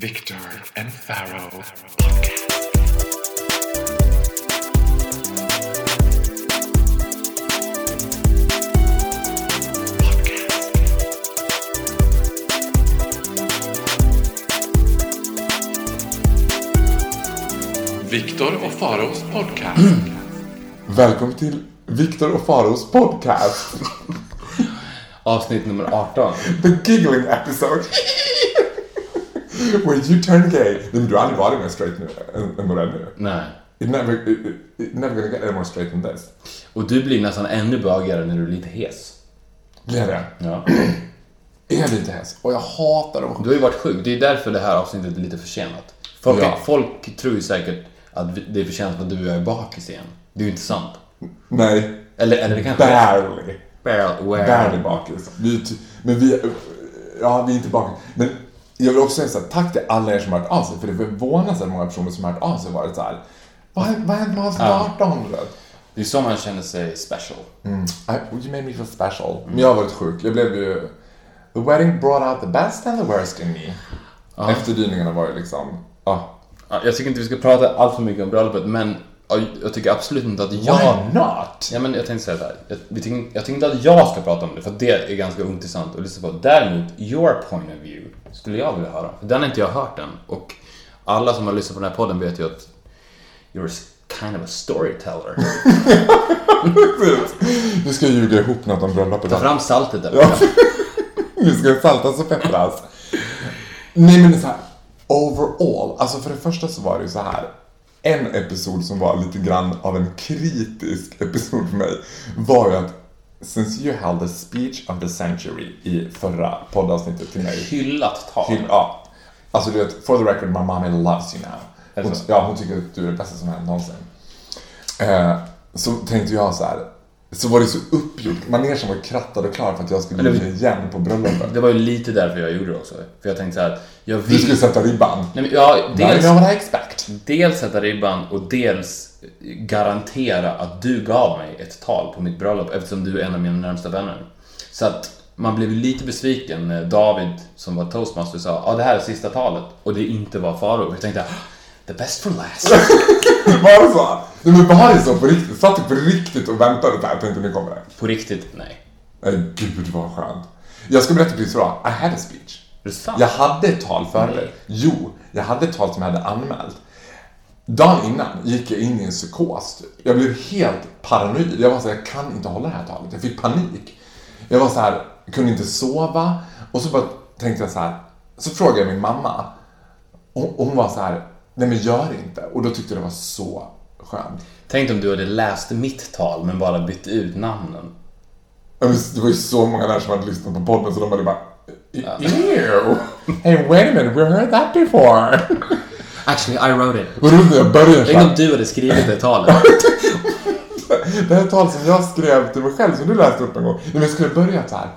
Victor and Pharaoh. Victor och Faraos podcast. Välkommen till Viktor och Faros podcast. Avsnitt nummer 18. The giggling episode. Where you turn gay. Nej, men du aldrig straight nu än, än vad du är nu. Nej. It never, it, it, never gonna get any more straight than this. Och du blir nästan ännu bögigare när du är lite hes. Blir det? Ja. Är lite häst? Och jag hatar dem. Du har ju varit sjuk. Det är därför det här avsnittet är lite försenat. Folk, Ja. folk tror ju säkert att det är försenat för att du och jag är bakis igen. Det är ju inte sant. Nej. Eller, eller det kanske Barely. Barely. Barely bakis. Vi, men vi, ja, vi är inte bakis. Men jag vill också säga så här, tack till alla er som har hört av sig. För det är förvånansvärt många personer som har hört av sig och varit så här. Vad vad hände med avsnitt 18? du vet? Det är så man känner sig special. I, you made me feel special. Men jag har varit sjuk. Jag blev ju... The wedding brought out the best and the worst in me. Efterdyningarna var ju liksom... Ja. Ja, Jag tycker inte vi ska prata allt för mycket om bröllopet, men ja, jag tycker absolut inte att jag... Why not? Ja, men jag tänkte säga så här. Jag, jag tycker inte att jag ska prata om det, för det är ganska ointressant att lyssna på. Däremot, your point of view skulle jag vilja höra. För den har inte jag hört än. Och alla som har lyssnat på den här podden vet ju att you're kind of a storyteller. Du ska ljuga ihop något om bröllopet. Ta fram saltet där. Nu ska det saltas och peppras. Nej men så här, overall. Alltså för det första så var det ju så här. En episod som var lite grann av en kritisk episod för mig var ju att Since you held the speech of the century i förra poddavsnittet till mig. Hyllat tal. Hyll, ja. Alltså du vet, for the record, my mommy loves you now. Hon, ja, hon tycker att du är det bästa som hänt någonsin. Eh, så tänkte jag så här. Så var det så uppgjort. Manegen var krattad och klar för att jag skulle det- igen på bröllopet. Det var ju lite därför jag gjorde det också. För jag tänkte så här att jag Du vill... skulle sätta ribban. Nej, men, ja, dels, what I expect. dels sätta ribban och dels garantera att du gav mig ett tal på mitt bröllop eftersom du är en av mina närmsta vänner. Så att man blev lite besviken när David, som var toastmaster, sa ja det här är sista talet och det inte var Faro. Jag tänkte the best for last. Var det så? Nej men var det så på riktigt? Satt du på riktigt och väntade där? Tänkte nu kommer det. på riktigt, nej. Nej gud vad skönt. Jag ska berätta precis vad I had a speech. Är det sant? Jag hade ett tal förberett. Nej. Jo, jag hade ett tal som jag hade anmält. Dagen innan gick jag in i en psykos. typ. Jag blev helt paranoid. Jag var så här, jag kan inte hålla det här talet. Jag fick panik. Jag var så här, kunde inte sova. Och så bara tänkte jag så här, så frågade jag min mamma. Och hon var så här, nej men gör inte. Och då tyckte jag det var så skönt. Tänk om du hade läst mitt tal men bara bytt ut namnen. Det var ju så många där som hade lyssnat på podden så de hade bara Ew! Hey wait a minute, we heard that before! Actually, I wrote it. Vad roligt jag började Tänk om du hade skrivit det talet. Det här är tal som jag skrev till mig själv som du läste upp en gång. Nej, men jag skulle börja så här.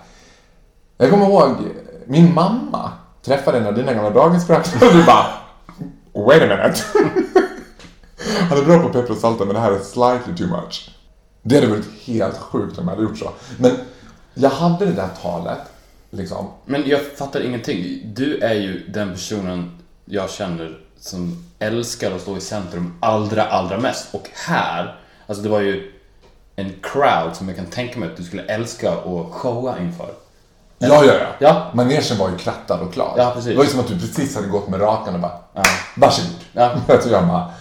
Jag kommer ihåg, min mamma träffade en av dina gamla dagisfröknar och du bara Wait a minute. Han är bra på peppar och salta men det här är slightly too much. Det hade varit helt sjukt om jag hade gjort så. Men jag hade det där talet, liksom. Men jag fattar ingenting. Du är ju den personen jag känner som älskar att stå i centrum allra, allra mest. Och här, alltså det var ju en crowd som jag kan tänka mig att du skulle älska att showa inför. Ja, ja, ja. Ja. Manegen var ju krattad och klar. Ja, precis. Det var ju som att du precis hade gått med rakan och bara, Ja. varsågod. Ja. Så jag bara,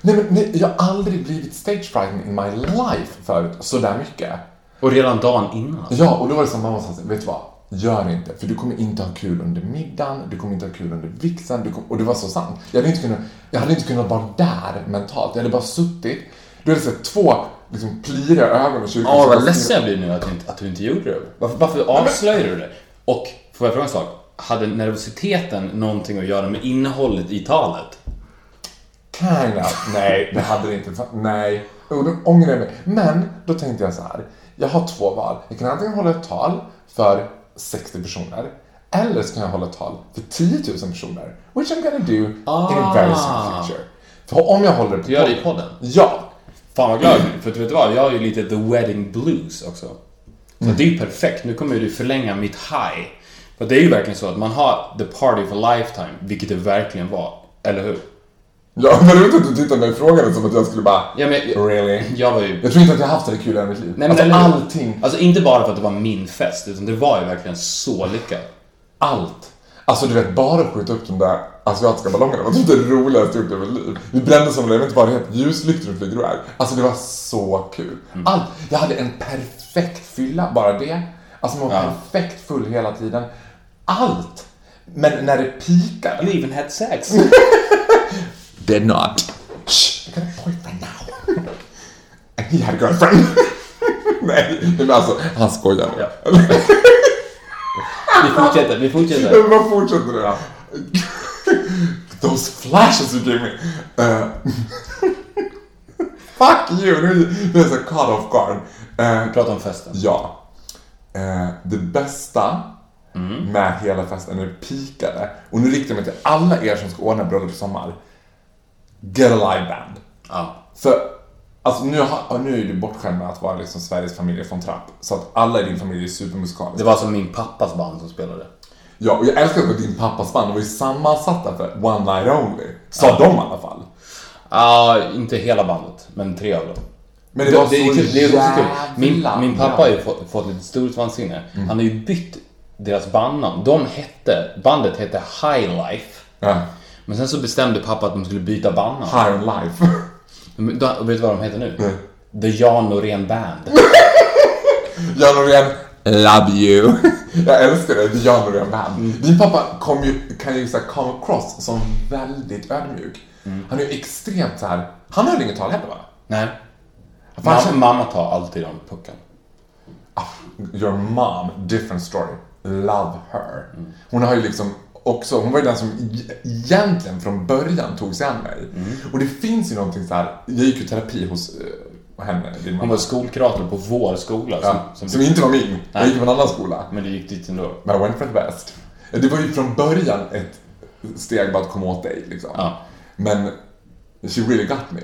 nej men nej, jag har aldrig blivit stage frightened in my life förut, sådär mycket. Och redan dagen innan. Ja, och då var det som mamma sa, vet du vad? Gör inte, för du kommer inte ha kul under middagen, du kommer inte ha kul under vixen, och det var så sant. Jag hade inte kunnat, jag hade inte kunnat vara där mentalt, jag hade bara suttit, du hade sett två liksom pliriga ögon i kyrkan. Som vad ledsen jag blir nu att du inte, att du inte gjorde det. Varför, varför avslöjade du det? Och, får jag fråga en sak? Hade nervositeten någonting att göra med innehållet i talet? Kind of. Nej, det hade det inte. Nej. Och då ångrar jag mig. Men då tänkte jag så här. Jag har två val. Jag kan antingen hålla ett tal för 60 personer. Eller så kan jag hålla ett tal för 10 000 personer. Which I'm gonna do in a very soon Ah. future. För om jag håller det på Du gör det i podden- podden? Ja. Fan vad glad jag blir. För du vet vad, jag har ju lite the wedding blues också. Så det är ju perfekt. Nu kommer du förlänga mitt high För det är ju verkligen så att man har the party for lifetime, vilket det verkligen var. Eller hur? Ja, men roligt att du tittar mig frågande som att jag skulle bara... Ja, men, Really? jag var ju... Jag tror inte att jag haft här kul i mitt liv. Nej, men alltså allting, Alltså inte bara för att det var min fest, utan det var ju verkligen så lyckat. allt. Alltså du vet, bara skjuta upp de där asiatiska ballongerna var typ det roligaste jag gjort i mitt liv. Vi brände som, jag vet inte vad det heter, ljuslyktor och flyger iväg. Alltså det var så kul. Mm. Allt. Jag hade en perfekt fylla, bara det. Alltså man var Ja. perfekt full hela tiden. Allt. Men när det pikade. You even had sex. Did not. Shh, I got a boyfriend now. And he had a girlfriend. Nej, men alltså, han skojar nu. Ja. Vi fortsätter, vi fortsätter. Men vad fortsätter det då? Those flashes you gave me. Uh, fuck you! Nu är jag så caught off guard. Uh, Prata om festen. ja. Uh, det bästa med hela festen när det pikade, och nu riktar jag mig till alla er som ska ordna bröllop i sommar. Get a live band. Ja. För alltså, nu, har, nu är du bortskämd med att vara liksom Sveriges familj från Trapp. Så att alla i din familj är supermusikaliska. Det var som min pappas band som spelade. Ja, och jag älskar att din pappas band, de var ju sammansatta för One Night Only. Sa de i alla fall. Ja, inte hela bandet, men tre av dem. Men det, var så är kul, det är också kul. Min, min pappa har ju fått, fått lite storhetsvansinne. Han har ju bytt deras bandnamn. De hette, bandet hette High Life. Ja. Men sen så bestämde pappa att de skulle byta bandnamn. High life. Och vet du vad de heter nu? Nej. The Jan Norén Band. Jan Norén, love you. jag älskar det, det Jan Norén Band. Mm. Din pappa kom ju, kan ju så här, come across som väldigt ödmjuk. Mm. Han är ju extremt så här. han höll inget tal heller va? Nej. Fan, Ma- känner- mamma tar alltid om pucken. Ah, Your mom, different story. Love her. Mm. Hon har ju liksom också, hon var ju den som e- egentligen från början tog sig an mig. Och det finns ju någonting så här. jag gick ju terapi hos henne, din Hon var skolkurator på vår skola. Som, ja, som, som inte var min. Jag gick på en annan skola. Men du gick dit ändå. Men I went for the best. Det var ju från början ett steg bara att komma åt dig liksom. Ja. Men she really got me.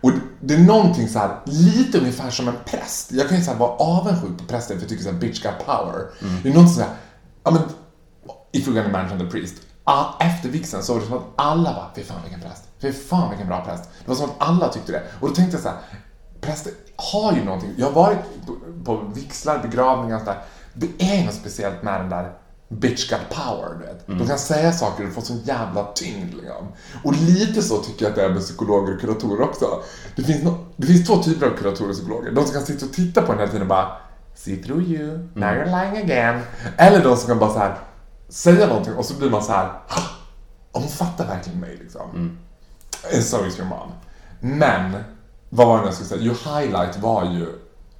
Och det är någonting så här, lite ungefär som en präst. Jag kan ju så här vara avundsjuk på prästen för jag tycker så här, bitch got power. Det är någonting så här, ja men, if you're gonna mention the priest. Ah, Efter vigseln så var det som att alla bara, fy fan vilken präst. Fy fan vilken bra präst. Det var som att alla tyckte det. Och då tänkte jag så här, präster har ju någonting. Jag har varit på, på vigslar, begravningar och sådär. Det är något speciellt med den där bitch got power, du vet. De kan säga saker och få sån jävla tyngd liksom. Och lite så tycker jag att det är med psykologer och kuratorer också. Det finns, no, det finns två typer av kuratorer och psykologer. De som kan sitta och titta på en hela tiden och bara See through you, now you're lying again. Eller de som kan bara så här säga någonting och så blir man så här "Ha! hon fattar verkligen mig liksom. And so is your mom. Men, vad var det jag skulle säga? Jo, highlight var ju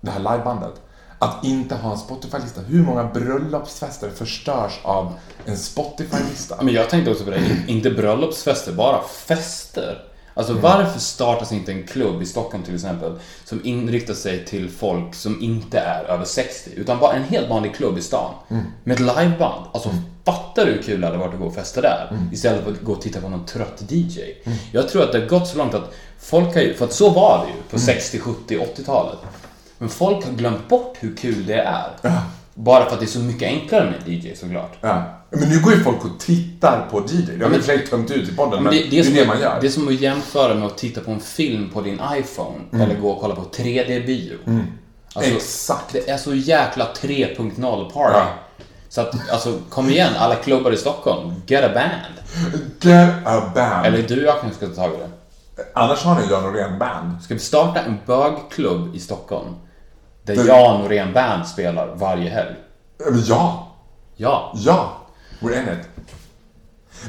det här livebandet. Att inte ha en Spotify-lista. Hur många bröllopsfester förstörs av en Spotify-lista? Men jag tänkte också på det, inte bröllopsfester, bara fester. Alltså varför startas inte en klubb i Stockholm till exempel som inriktar sig till folk som inte är över 60 utan bara en helt vanlig klubb i stan med ett liveband. Alltså fattar du hur kul det hade varit att gå och festa där istället för att gå och titta på någon trött DJ. Jag tror att det har gått så långt att folk har ju, för att så var det ju på 60, 70, 80-talet. Men folk har glömt bort hur kul det är. Bara för att det är så mycket enklare med DJ såklart. Ja. Men nu går ju folk och tittar på DJ. Det har vi i och för sig tömt ut i podden, men det, det, är det man gör. Det är som att jämföra med att titta på en film på din iPhone eller gå och kolla på 3D-bio. Alltså, Exakt. Det är så jäkla 3.0 party. Ja. Så att, alltså, kom igen, alla klubbar i Stockholm. Get a band. Get a band. Eller du och jag kanske ska ta tag i det. Annars har ni Jan Norén band. Ska vi starta en bögklubb i Stockholm? Där Det- Jan Norén Band spelar varje helg. Ja, ja. Ja. We're in it.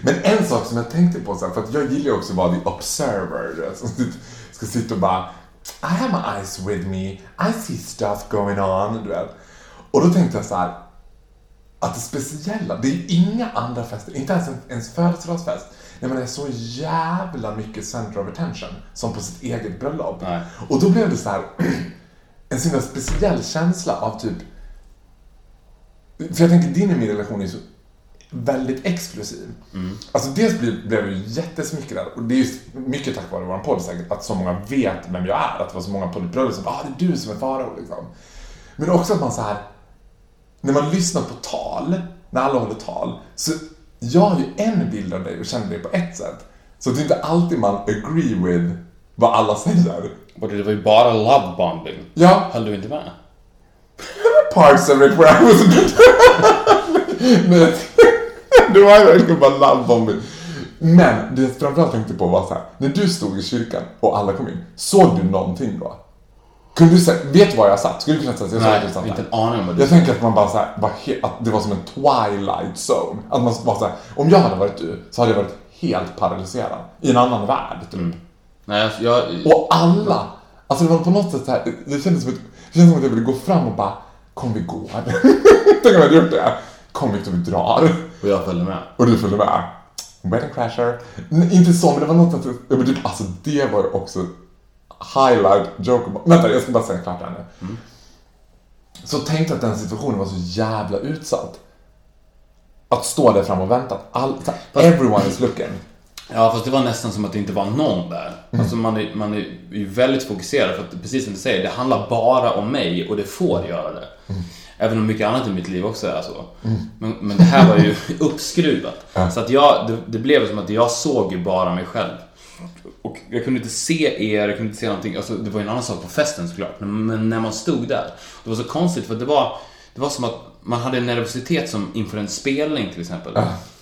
Men en sak som jag tänkte på, så för att jag gillar också att vara the observer. Som ska sitta och bara I have my eyes with me, I see stuff going on. Du vet. Och då tänkte jag så här att det speciella, det är inga andra fester, inte ens en, ens födelsedagsfest, när man är så jävla mycket center of attention som på sitt eget bröllop. Nej. Och då blev det så här en sån speciell känsla av typ för jag tänker din och min relation är så väldigt exklusiv. Alltså dels blev, blev jag jättesmickrad och det är ju mycket tack vare vår podd säkert att så många vet vem jag är. Att det var så många bröllop som ah det är du som är Farao liksom. Men också att man så här när man lyssnar på tal när alla håller tal. Så jag har ju en bild av dig och känner dig på ett sätt. Så det är inte alltid man agree with vad alla säger. Och det var ju bara love bombing. Ja, Höll du inte med? parts of it where I was. Men det var ju verkligen bara lovebombing. Men det jag framförallt tänkte på var så här, när du stod i kyrkan och alla kom in, såg du någonting då? Kunde du säga, vet du var jag satt? Skulle du kunna säga att jag du satt Nej, inte en aning om vad du Jag tänker att man bara så här, var he- att det var som en twilight zone. Att man var så här, om jag hade varit du så hade jag varit helt paralyserad. I en annan värld typ. Nej, jag... Och alla, alltså det var på något sätt så här, det kändes som att, det kändes som att jag ville gå fram och bara, kom vi går. Tänk om jag hade gjort det. Kom Victor, vi drar. Och jag följde med. Och du följde med. Wedding crasher. Nej, inte så, men det var något men typ, alltså det var ju också highlight joke. Vänta, jag ska bara säga klart det här nu. Så tänkte att den situationen var så jävla utsatt. Att stå där fram och vänta. All, everyone is looking. Ja, fast det var nästan som att det inte var någon där. Mm. Alltså man är, man är ju väldigt fokuserad för att precis som du säger, det handlar bara om mig och det får göra det. Mm. Även om mycket annat i mitt liv också är så. Men, men det här var ju uppskruvat. Ja. Så att jag, det, det blev som att jag såg ju bara mig själv. Och jag kunde inte se er, jag kunde inte se någonting. Alltså, det var ju en annan sak på festen såklart. Men, när man stod där, det var så konstigt för det var, det var som att man hade en nervositet som inför en spelning till exempel.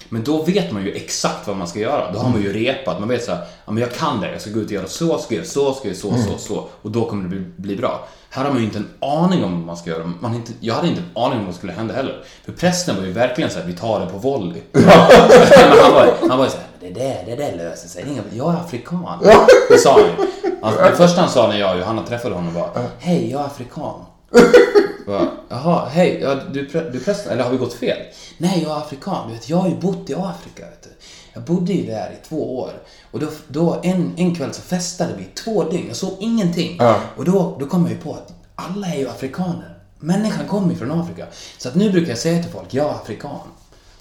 Men då vet man ju exakt vad man ska göra. Då har man ju repat. Man vet så här, ja men jag kan det. Jag ska gå ut och göra så, ska göra så, ska göra så, så, så. Och då kommer det bli, bli bra. Här har man ju inte en aning om vad man ska göra. Man inte, jag hade inte en aning om vad som skulle hända heller. För prästen var ju verkligen så här, vi tar det på volley. han var, ju- han var ju så här, det där, det där löser sig. Inga, jag är afrikan. Det sa han ju. Alltså, det första han sa när jag och Johanna träffade honom var, hej, jag är afrikan. Jaha, hej, ja, du, du är prästen, eller har vi gått fel? Nej, jag är afrikan. Du vet, jag har ju bott i Afrika. Vet du. Jag bodde ju där i två år. Och då, då en, en kväll så festade vi två dygn. Jag såg ingenting. Ja. Och då, då kom jag ju på att alla är ju afrikaner. Människan kommer ju från Afrika. Så att nu brukar jag säga till folk, jag är afrikan.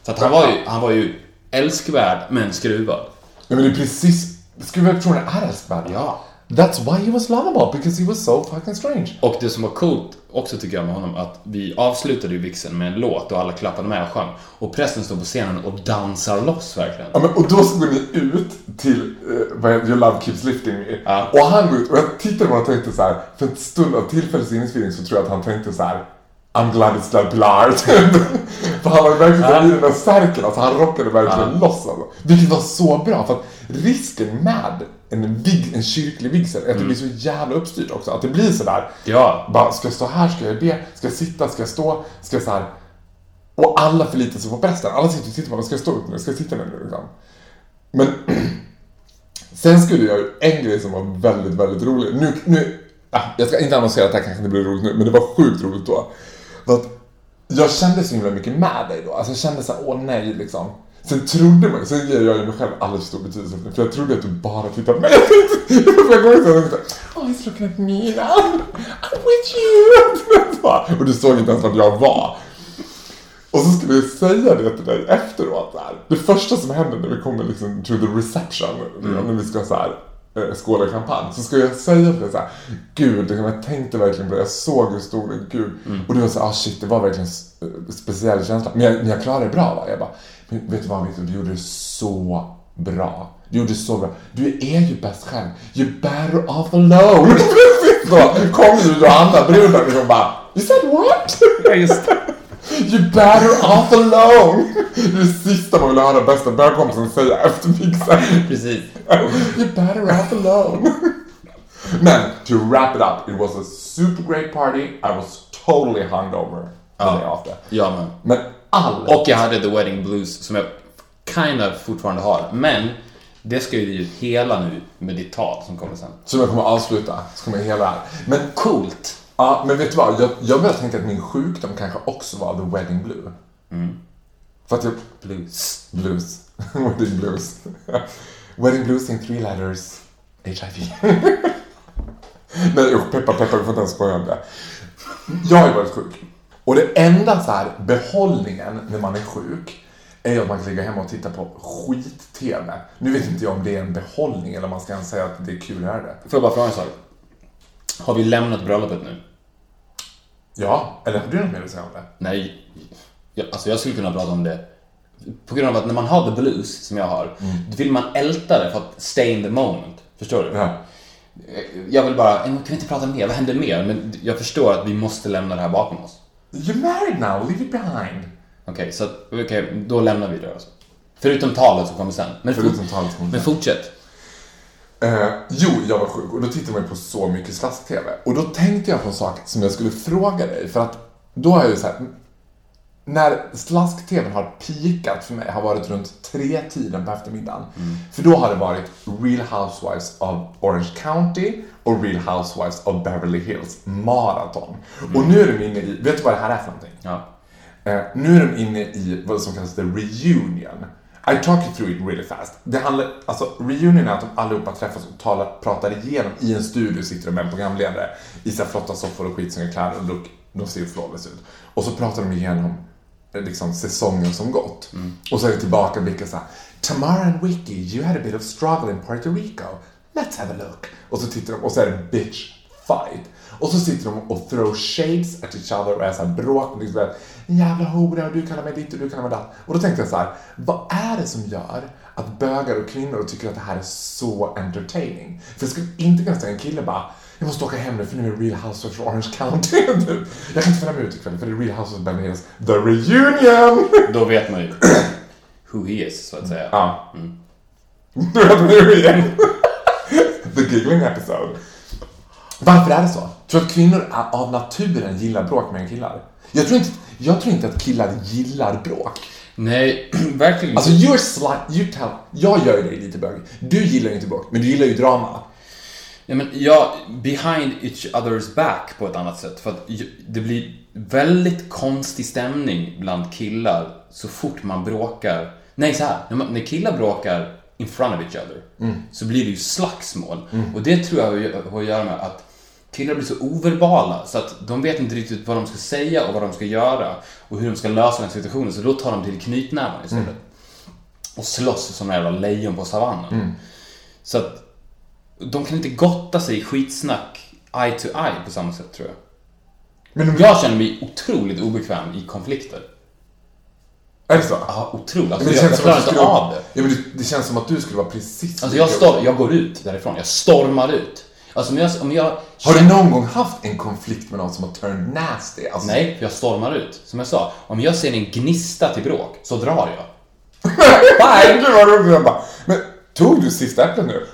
Så att han var ju, han var ju älskvärd, men skruvad. Ja, men det är precis, skruvad personer är älskvärda. Ja. That's why he was lovable, because he was so fucking strange. Och det som var coolt också tycker jag med honom, att vi avslutade ju vigseln med en låt och alla klappade med och sjöng. Och prästen står på scenen och dansar loss verkligen. Ja, men, och då går ni ut till uh, vad heter Your Love Keeps Lifting Me. Ja. Och han går ut och jag tittade på honom och tänkte så här, för en stund av tillfällig sinnesfeeling så tror jag att han tänkte så här. I'm glad it's that Pilar. för han var verkligen så i den där särken, alltså han rockade verkligen loss alltså. Vilket var så bra, för att risken med en, vig, en kyrklig vigsel att det blir så jävla uppstyrt också. Att det blir sådär, Ja. bara ska jag stå här, ska jag det, ska jag sitta, ska jag stå, ska jag så här. Och alla förlitar sig på prästen. Alla sitter och tittar på, ska jag stå upp nu, ska jag sitta ner nu liksom. Men sen skulle jag ju, en grej som var väldigt, väldigt rolig. Nu, nu, ah, jag ska inte annonsera att det här kanske inte blir roligt nu, men det var sjukt roligt då. För att jag kände så himla mycket med dig då. Alltså jag kände så här, åh nej liksom. Sen trodde man, sen ger jag ju mig själv alldeles stor betydelse för jag trodde att du bara tittade på mig. Jag tänkte, jag går ut och tänkte, oh he's looking at me now. I'm with you. Och du såg inte ens vart jag var. Och så skulle jag säga det till dig efteråt. Så här. Det första som händer när vi kommer liksom to the reception, när vi ska så här, skåla champagne, så ska jag säga till dig så här, Gud, jag tänkte verkligen på det, jag såg hur stor det Gud. Och du var så här, oh, shit, det var verkligen en speciell känsla. Men jag, men jag klarade det bra va? Jag bara, vet du vad Victor, du gjorde det så bra. Du gjorde det så bra. Du är ju bäst själv. You're better off alone. så kom ju Johanna, bruden, liksom bara, you said what? Ja, just det. You're better off alone! Det är det sista man vill höra bästa bögkompisen säga efter mixen. Precis. You're better off alone. Men, to wrap it up, it was a super great party. I was totally hungover the day after. Ja, men. Men all... Och jag hade The Wedding Blues som jag kind of fortfarande har. Men det ska ju hela nu med ditt tal som kommer sen. Som jag kommer avsluta, så kommer jag hela här. Men Coolt. Ja, men vet du vad? Jag, jag börjar tänka att min sjukdom kanske också var the wedding blue. För att jag... Blues. Blues. wedding blues. wedding blues in three letters. HIV. Nej usch, peppa peppa, vi får inte ens skoja om det. Jag har ju varit sjuk. Och det enda så här behållningen när man är sjuk är att man kan ligga hemma och titta på skit-TV. Nu vet inte jag om det är en behållning eller om man ska ens säga att det är kul göra det. Får jag bara fråga en sak? Har vi lämnat bröllopet nu? Ja, eller har du något mer att säga om det? Nej. jag, alltså jag skulle kunna prata om det på grund av att när man har the blues, som jag har, då vill man älta det för att stay in the moment. Förstår du? Ja. Jag vill bara, "Eh, kan vi inte prata mer? Vad händer mer? Men jag förstår att vi måste lämna det här bakom oss. You're married now, leave it behind. Okej, så att- okej, då lämnar vi det alltså. Förutom talet som kommer sen. Men, Förutom talet som kommer men sen. fortsätt. Eh, jo, jag var sjuk och då tittade man på så mycket slask-tv. Och då tänkte jag på en sak som jag skulle fråga dig. För att då har jag ju såhär, när slask-tvn har pikat för mig har varit runt tre tiden på eftermiddagen. För då har det varit Real Housewives of Orange County och Real Housewives of Beverly Hills maraton. Och nu är de inne i, vet du vad det här är för någonting? Ja. Eh, nu är de inne i vad som kallas the reunion. I talk you through it really fast. Det handlar, alltså reunion är att de allihopa träffas och talar, pratar igenom i en studio sitter de med en programledare i här flotta soffor och skitsnygga kläder och look, de ser ju flawless ut. Och så pratar de igenom eh, liksom säsongen som gått. Och så är det tillbaka vilka så här, Tamara and Vicky, you had a bit of struggle in Puerto Rico. Let's have a look. Och så tittar de och så är det bitch fight. Och så sitter de och throw shades at each other och är såhär bråk. Liksom en jävla hora och du kallar mig ditt och du kallar mig datt. Och då tänkte jag så här: vad är det som gör att bögar och kvinnor tycker att det här är så entertaining? För jag skulle inte kunna säga en kille bara, jag måste åka hem nu för nu är Real Housewives of Orange County. jag kan inte följa med ut ikväll för det är Real Housewives of Beverly Hills, The Reunion! Då vet man ju who he is, så att säga. Ja. Du vet nu igen. The giggling episode. Varför är det så? Tror du att kvinnor av naturen gillar bråk mer än killar? Jag tror inte, jag tror inte att killar gillar bråk. Nej, verkligen Alltså, you're sli- you tell, jag gör dig lite bög. Du gillar ju inte bråk, men du gillar ju drama. Ja, men jag, behind each other's back på ett annat sätt. För att det blir väldigt konstig stämning bland killar så fort man bråkar. Nej, så här. När, man, när killar bråkar in front of each other så blir det ju slagsmål. Och det tror jag har att- göra med att killar blir så overbala så att de vet inte riktigt vad de ska säga och vad de ska göra och hur de ska lösa den situationen. Så då tar de till knytnävarna istället. Och slåss som jävla lejon på savannen. Så att de kan inte gotta sig i skitsnack eye to eye på samma sätt tror jag. Men om, Jag känner mig otroligt obekväm i konflikter. Är det så? Ja, otroligt. Alltså, Men jag, jag klarar inte skulle- av det. Ja, men det, det känns som att du skulle vara precis Alltså jag, lika- stor, jag går ut därifrån. Jag stormar ut. Alltså om jag... Om jag Har du någon gång haft en konflikt med någon som har turned nasty? Alltså, Nej, för jag stormar ut. Som jag sa, om jag ser en gnista till bråk så drar jag. Nej, gud vad roligt. Jag bara, men tog du sista äpplet nu?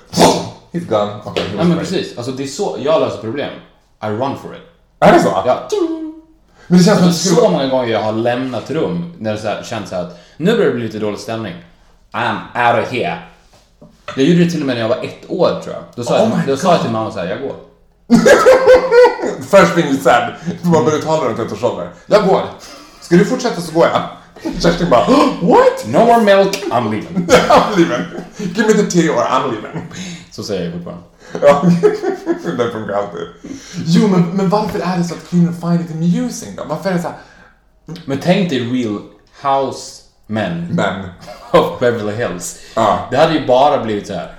He's gone. Okay, Nej men precis. Alltså det är så jag löser problem. I run for it. Är det så? Ja. Men det känns som att Alltså, det skulle så många gånger jag har lämnat rum när det så här, känns så här att nu börjar det bli lite dålig stämning. I'm out of here. Jag gjorde det till och med när jag var ett år tror jag. Då sa, Oh jag, då sa jag till mamma så här, jag går. First thing you said. För man börjar tala runt ett års ålder. Jag går. Ska du fortsätta så går jag. Kerstin bara, what? No more milk, I'm leaving. I'm leaving. Give me the tea or I'm leaving. Så säger jag fortfarande. Ja, det funkar alltid. Jo, men, men varför är det så att kvinnor find it amusing då? Varför är det så här, Men tänk dig real house men men... of Beverly Hills. Ja. Det hade ju bara blivit så här.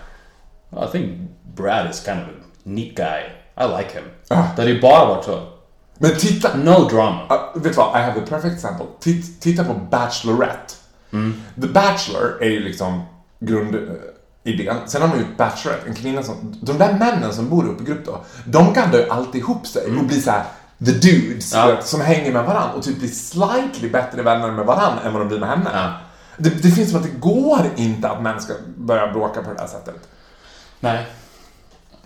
I think Brad is kind of a neat guy. I like him. Ah. Det hade ju bara varit så. Men titta, No drama. Uh, vet du vad? I have the perfect example. Titt, titta på Bachelorette. The Bachelor är ju liksom grundidén. Sen har man ju Bachelorette, en kvinna som... De där männen som bor i grupp då, de gaddar ju alltid ihop sig och blir så här the dudes Ja. vet, som hänger med varandra och typ blir slightly bättre vänner med varandra än vad de blir med henne. Ja. Det, det finns som att det går inte att män ska börja bråka på det där sättet. Nej.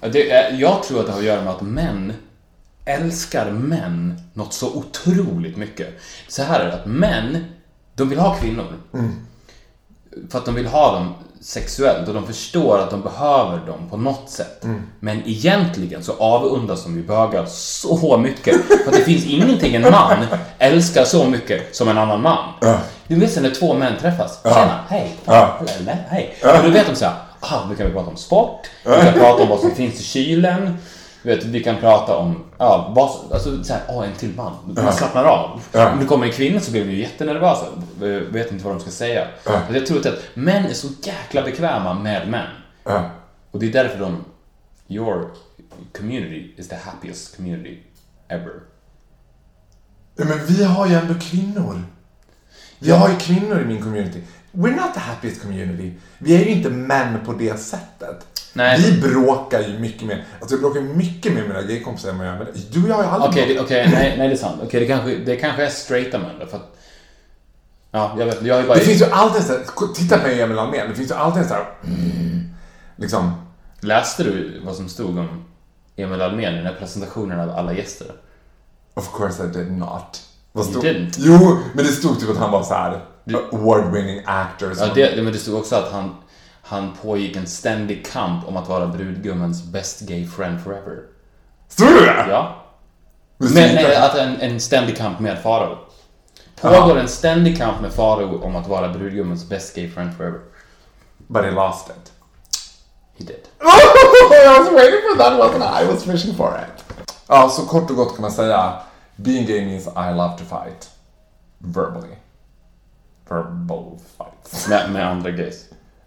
Det jag tror att det har att göra med att män älskar män något så otroligt mycket. Så här är det, att män, de vill ha kvinnor. För att de vill ha dem sexuellt och de förstår att de behöver dem på något sätt. Men egentligen så avundas de ju bögar så mycket. För att det finns ingenting en man älskar så mycket som en annan man. Du vet när två män träffas. Tjena, hej. Ja. Eller, hej. Och då vet de så här, ah, nu kan vi prata om sport, vi kan prata om vad som finns i kylen, vet, vi kan prata om, ja, vad, alltså så här, åh, en till man. Man slappnar av. Ja. Om det kommer en kvinna så blir de ju jättenervösa, eh, vet inte vad de ska säga. Ja. Och Jag tror att män är så jäkla bekväma med män. Ja. Och det är därför de, your community is the happiest community ever. Ja, Men vi har ju ändå kvinnor. Vi har ju kvinnor i min community. We're not the happiest community. Vi är ju inte män på det sättet. Nej. Vi bråkar ju mycket mer. Alltså jag bråkar mycket mer med mina gaykompisar än vad jag gör med dig. Du och jag har ju aldrig Okej, det- okej, nej, nej det är sant. Okej, det, kanske, det kanske är straighta män då, för att... Ja, jag vet, jag ju bara... Det finns ju alltid så här, titta på Emil Almén, det finns ju alltid så här, mm, liksom, Läste du vad som stod om Emil Almén i den här presentationen av alla gäster? of course I did not. Vad You didn't? Jo, men det stod typ att han var så här award-winning actor. Ja, det, men det stod också att han, han pågick en ständig kamp om att vara brudgummens best gay friend forever. Stod det det? Ja. Men nej, att en, en ständig kamp med Farao. Pågår en ständig kamp med Farao om att vara brudgummens best gay friend forever. But he lost it. He did. I was waiting for that wasn't I? I was fishing for it. Ja, så kort och gott kan man säga Being gay means I love to fight. Verbally. Verbal fights. Med, med andra gays.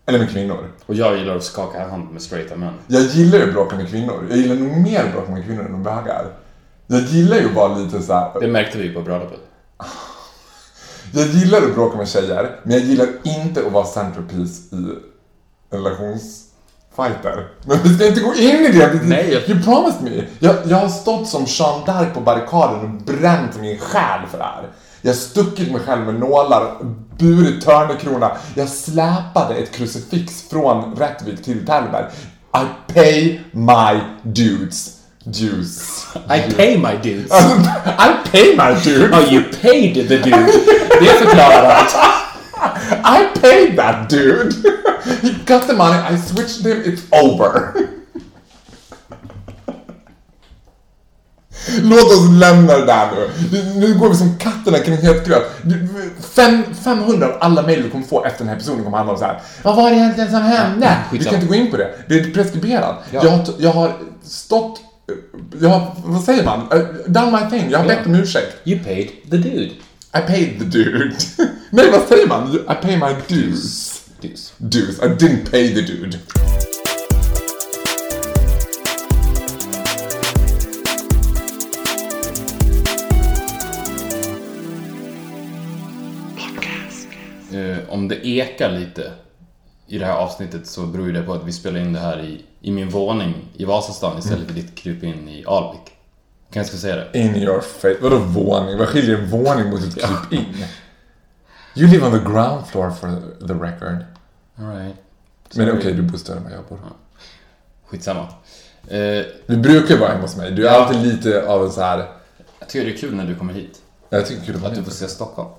Eller med kvinnor. Och jag gillar att skaka hand med straighta män. Jag gillar ju att bråka med kvinnor. Jag gillar nog mer att bråka med kvinnor än med bögar. Jag gillar ju vara lite så här. Det märkte vi på bröllopet. Jag gillar att bråka med tjejer, men jag gillar inte att vara centerpiece i relationsfighter. Men vi ska inte gå in i det. Nej, jag- You promised me. Jag, jag har stått som Jean d'Arc på barrikaden och bränt min själ för det här. Jag har stuckit mig själv med nålar, burit törnekrona. Jag släpade ett krucifix från Rättvik till Tällberg. I pay my dudes. Dues. I pay my dudes. I pay my dudes. Oh, you paid the dude. Det förklarar allt. I paid that dude. He got the money, I switched him, it's over. Låt oss lämna det där nu. Nu- går vi som katterna kring het gröt. Du- Fem, 500 av alla mejl du kommer få efter den här episoden kommer handla om så här. Vad var det egentligen som hände? Vi skitsamma. kan inte gå in på det. Det är preskriberat. Ja. Jag, jag har stått... Jag har, vad säger man? Uh, Done my thing. Jag har Ja. bett om ursäkt. You paid the dude. I paid the dude. Nej, vad säger man? I pay my dues. Dudes. Dues. I didn't pay the dude. Om det ekar lite i det här avsnittet så beror det på att vi spelar in det här i, i min våning i Vasastan istället för ditt kryp in i Alvik. Kan jag ska säga det? In your face. Vadå våning? Vad skiljer en våning mot ett kryp in? You live on the ground floor for the record. Alright. Men okej, du bor större än vad jag bor. Skitsamma. Eh, Du brukar vara hemma hos mig. Du är Ja. alltid lite av en så här... jag tycker det är kul när du kommer hit. Jag tycker kul att Att du får se Stockholm.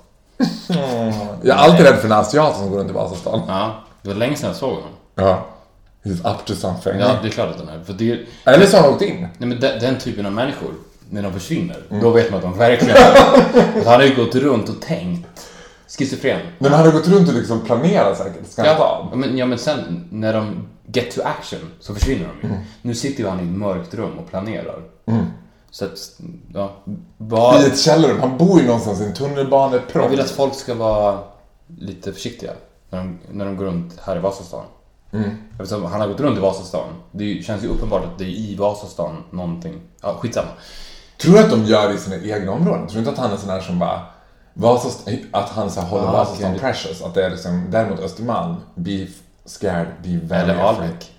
Jag är alltid rädd för en asiat som går runt i Vasastan. Ja, det var länge sedan jag såg honom. Ja. He's up to something. Ja, det är klart att den är. För det, nej Eller så har han åkt in. men den, den typen av människor, när de försvinner, då vet man att de verkligen att Han har ju gått runt och tänkt. Schizofren. Men han har gått runt och liksom planerat säkert. Ska ta Ja, av? men, ja, men sen när de get to action så försvinner de ju. Nu sitter ju han i ett mörkt rum och planerar. Så att, ja, bara, I ett källarrum. Han bor ju någonstans i en tunnelbanepropp. jag vill att folk ska vara lite försiktiga när de, när de går runt här i Vasastan. Eftersom han har gått runt i Vasastan. Det känns ju uppenbart att det är i Vasastan någonting. Ja, skitsamma. Tror du att de gör det i sina egna områden? Tror du inte att han är sån här som bara... Vasastan, att han så här håller Ah, Vasastan okej. precious? Att det är liksom... Däremot Östermalm, be scared, be very Eller. Alvik.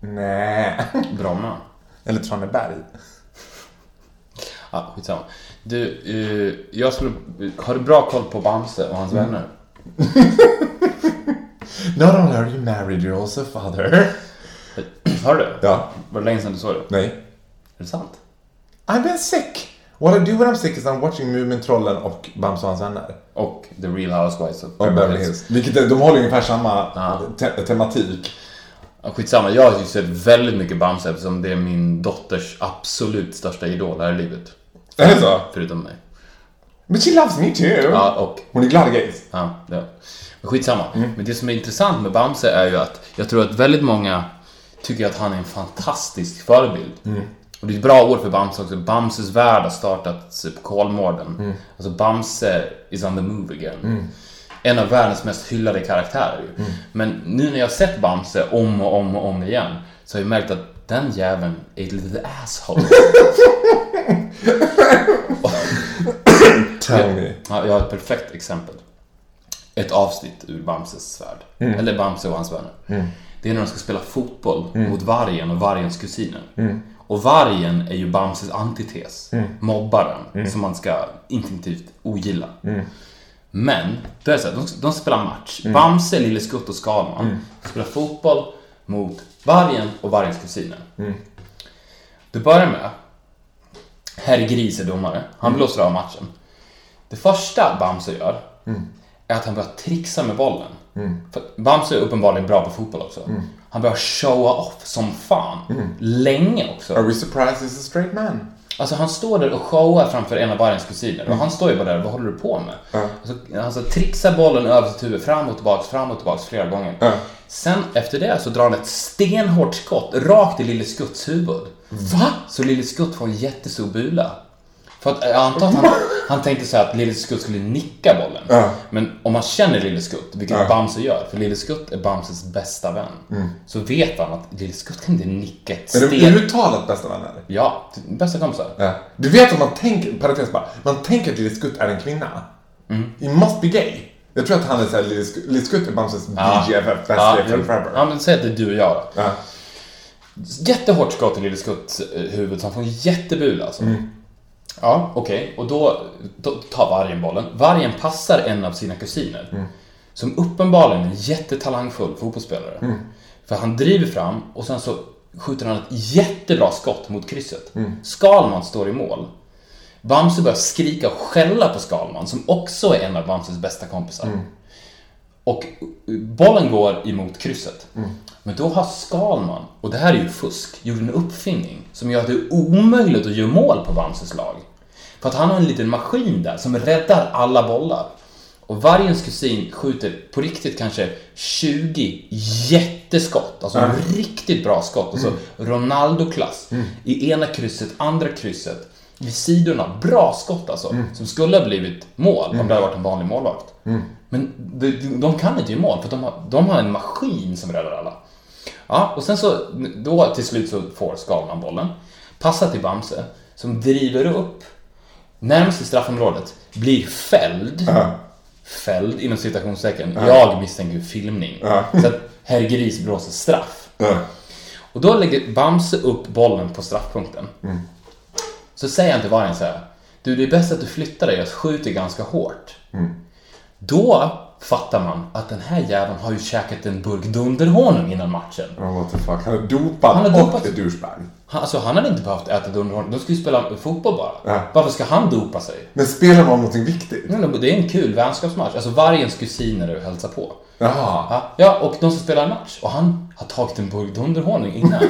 Nej. Bromma. Eller Traneberg. Ja, skitsamma. Du, eh, jag skulle... Har du bra koll på Bamse och hans vänner? Not only are you married, you're also father. Har du? Ja. Var det länge sedan du såg det? Nej. Är det sant? I've been sick. What I do when I'm sick is I'm watching Mumintrollen och Bamse och hans vänner. Och The Real Housewives of Beverly Hills. Vilket är, de håller ungefär samma Ja. te- tematik. Ja, skitsamma, jag har ju sett väldigt mycket Bamse eftersom det är min dotters absolut största idol här i livet. Är det så? Förutom mig. But she loves me too. Ja, och... Hon är glad gays. Ja, ja. Men skitsamma. Men det som är intressant med Bamse är ju att jag tror att väldigt många tycker att han är en fantastisk förebild. Och det är ett bra ord för Bamse också. Bamses värld har startat på Kolmården. Alltså Bamse is on the move again. En av världens mest hyllade karaktärer ju. Men nu när jag har sett Bamse om och om och om igen så har jag märkt att den jäveln är ett litet asshole. Tell me. Ja, jag har ett perfekt exempel. ett avsnitt ur Bamses värld. Eller Bamse och hans vänner. Det är när de ska spela fotboll mot vargen och vargens kusiner. Och vargen är ju Bamses antites. Mobbaren som man ska instinktivt ogilla. Men, då är det så här, de, de ska spela match. Bamse, Lille Skutt och Skalman spelar fotboll mot vargen och vargens kusiner. Det börjar med Herr Gris är domare. Han blåser av matchen. Det första Bamse gör är att han börjar trixa med bollen. För Bamse är uppenbarligen bra på fotboll också. Han börjar showa off som fan. Länge också. Are we surprised he's a straight man? Alltså han står där och showar framför en av vargens kusiner och han står ju bara där, vad håller du på med? Ja. Alltså, alltså trixar bollen över sitt huvud, fram och tillbaks, fram och tillbaks flera gånger. Ja. Sen efter det så drar han ett stenhårt skott rakt i Lille Skutts huvud. Va? Så Lille Skutt får en jättestor bula. För att jag antar att han, han tänkte så här att Lille Skutt skulle nicka bollen. Ja. Men om man känner Lille Skutt, vilket Ja. Bamse gör, för Lille Skutt är Bamses bästa vän, så vet han att Lille Skutt kan inte nicka ett Är sten. det uttalat bästa vänner? Ja, bästa kompisar. Ja. Du vet att man tänker, parentes bara, man tänker att Lille Skutt är en kvinna. He must be gay. Jag tror att han är såhär, Lille Skutt- är Bamses BGFF, best Ja, forever. ja, men säg att det är du och jag då. Ja. Jättehårt skott i Lille Skutts eh, huvud så han får en jättebula alltså. Ja, okej. Och då, då tar vargen bollen. Vargen passar en av sina kusiner. Som uppenbarligen är en jättetalangfull fotbollsspelare. För han driver fram och sen så skjuter han ett jättebra skott mot krysset. Skalman står i mål. Bamse börjar skrika och skälla på Skalman som också är en av Bamses bästa kompisar. Och bollen går emot krysset. Men då har Skalman, och det här är ju fusk, gjort en uppfinning som gör att det är omöjligt att göra mål på Bamses lag. För att han har en liten maskin där som räddar alla bollar. Och vargens kusin skjuter på riktigt kanske 20 jätteskott. Alltså riktigt bra skott. Alltså Ronaldo-klass. I ena krysset, andra krysset. Vid sidorna. Bra skott alltså. Som skulle ha blivit mål om det hade varit en vanlig målvakt. Men de, de kan inte göra mål för de har, de har en maskin som räddar alla. Ja, och sen så, då till slut så får Skalman bollen. Passar till Bamse, som driver upp närmast i straffområdet, blir fälld. Ja. Fälld inom citationstecken. Jag misstänker filmning. Ja. Så att herr Gris blåser straff. Och då lägger Bamse upp bollen på straffpunkten. Så säger han till vargen så här. Du, det är bäst att du flyttar dig, jag skjuter ganska hårt. Då fattar man att den här jäveln har ju käkat en burk dunderhonung innan matchen. Oh, what the fuck. Han är dopad, Han är och är douchebag. Han, alltså, han hade inte behövt äta dunderhonung, de skulle ju spela fotboll bara. Ja. Varför ska han dopa sig? Men spelar man någonting viktigt? Nej, Det är en kul vänskapsmatch. Alltså vargens kusiner är och hälsar på. Jaha. Ja, ja, och de ska spela en match. Och han har tagit en burk dunderhonung innan.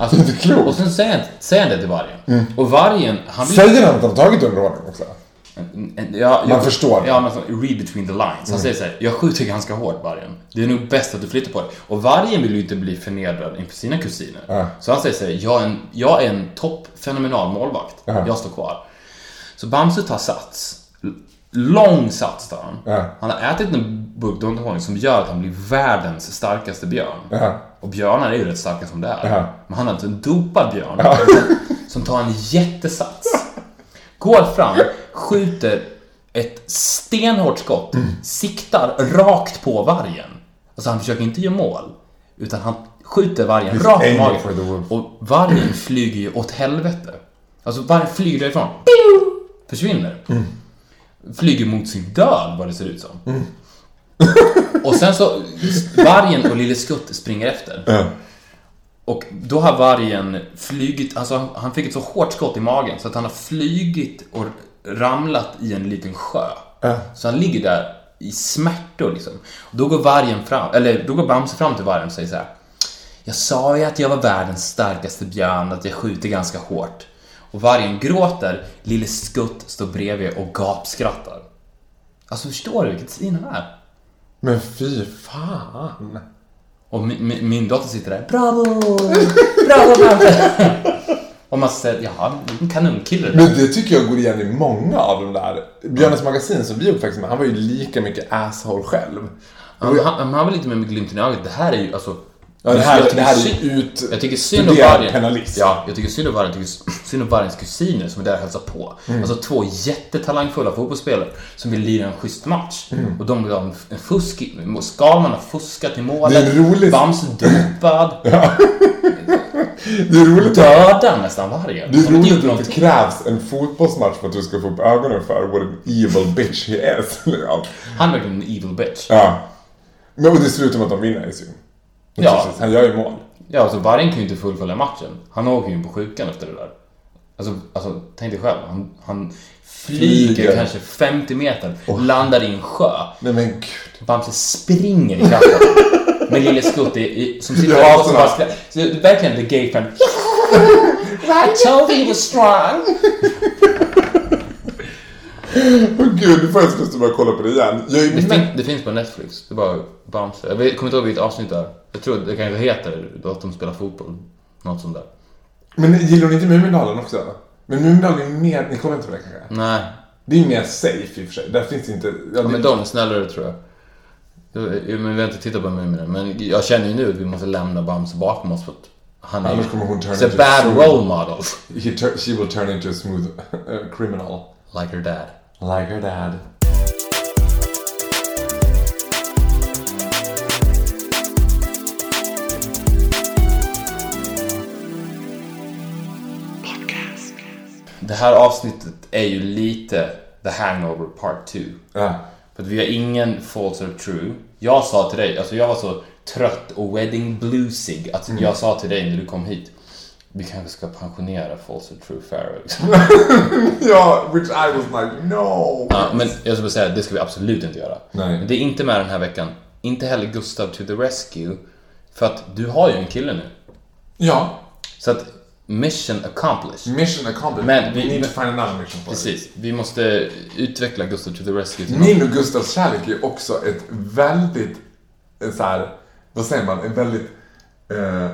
Alltså, Inte klokt. och sen säger han, säger han det till vargen. Och vargen, han blir... Säger han att han har tagit underordning också? Ja, Man förstår. Ja, men så, read between the lines. Han säger så här, jag skjuter ganska hårt vargen. Det är nog bäst att du flyttar på dig. Och vargen vill ju inte bli förnedrad inför sina kusiner. Ja. Så han säger så här, jag är en, jag är en topp fenomenal målvakt. Ja. Jag står kvar. Så Bamse tar sats. Lång sats tar han. Han har ätit en dunderhonung som gör att han blir världens starkaste björn. Och björnar är ju rätt starka som det är. Men han har alltså en dopad björn som tar en jättesats. Går fram, skjuter ett stenhårt skott, siktar rakt på vargen. Alltså han försöker inte göra mål, utan han skjuter vargen rakt aiming magen. Och vargen flyger ju åt helvete. Alltså vargen flyger därifrån. Försvinner. Flyger mot sin död, vad det ser ut som. Och sen så, vargen och Lille Skutt springer efter. Ja. Och då har vargen flygit, alltså han fick ett så hårt skott i magen så att han har flygit och ramlat i en liten sjö. Ja. Så han ligger där i smärtor liksom. Då går vargen fram, eller då går Bamse fram till vargen och säger så här. Jag sa ju att jag var världens starkaste björn, att jag skjuter ganska hårt. Och vargen gråter, Lille Skutt står bredvid och gapskrattar. Alltså förstår du vilket svin han är? Men fy fan. Och min, min, min dotter sitter där. Bravo! Bravo Bamse! Och man säger, ja, en kanonkille. Men det tycker jag går igen i många av de där. Björnes magasin som vi uppväxte med, han var ju lika mycket asshole själv. Han, han, han var lite med, med glimten i ögat. Det här är ju, alltså, Ja, det här, Jag det här är ut... Jag tycker synd om vargen. Ja, jag tycker synd om vargen. Jag tycker synd om vargens kusiner som är där och hälsar på. Mm. Alltså två jättetalangfulla fotbollsspelare som vill lira en schysst match. Mm. Och de vill ha en fusk... Skalman har fuskat i målet. Det är roligt. Bamse dopad. Det är roligt Dödar nästan vargen. Det är roligt att det krävs en fotbollsmatch för att du ska få upp ögonen för what an evil bitch he is. Han är verkligen en evil bitch. ja. Men det slutar med att de vinner i syn. Ja. Han gör ju mål. Ja, alltså vargen kan ju inte fullfölja matchen. Han åker ju in på sjukan efter det där. Alltså, alltså tänk dig själv. Han, han flyger, Flyger. kanske 50 meter, landar i en sjö. Nej men gud. Bamse springer i kappen. Med lille Skutt i, i, som sitter Ja, och bara Så det är verkligen the gay friend. I told you he was strong. Åh gud, nu får jag att börja kolla på det igen. Jag Det, fin, det finns på Netflix. Det är bara Bamse. Jag kommer inte ihåg vilket avsnitt det är. Jag tror det kanske heter att de spelar fotboll. Något sånt där. Men gillar hon inte Mumindalen också? Men Mumindalen är mer, ni kollar inte på det kanske? Nej, Det är mer safe i och för sig. Där finns inte... Ja, Ja, det, men de är snällare tror jag. Men vi har inte tittat på Muminen, men jag känner ju nu att vi måste lämna Bamse bakom oss för att han är Annars kommer hon turn into bad smooth. role model. He tur- she will turn into a smooth uh, criminal. Like her dad. Like her dad. Det här avsnittet är ju lite The Hangover Part 2. Ja. För att vi har ingen false or true. Jag sa till dig, alltså jag var så trött och wedding bluesig att Mm. jag sa till dig när du kom hit vi kanske ska pensionera false or true Pharaoh. ja, which I was like, no! Ja, men jag bara säga, det ska vi absolut inte göra. Nej. Men det är inte med den här veckan. Inte heller Gustav to the rescue. För att du har ju en kille nu. Ja, Så att mission accomplished. mission accomplished. Men vi- We need to find another mission for it. Precis. Vi måste utveckla Gustav to the rescue Min och Gustavs kärlek är också ett väldigt, eh, så här, vad säger man, ett väldigt eh,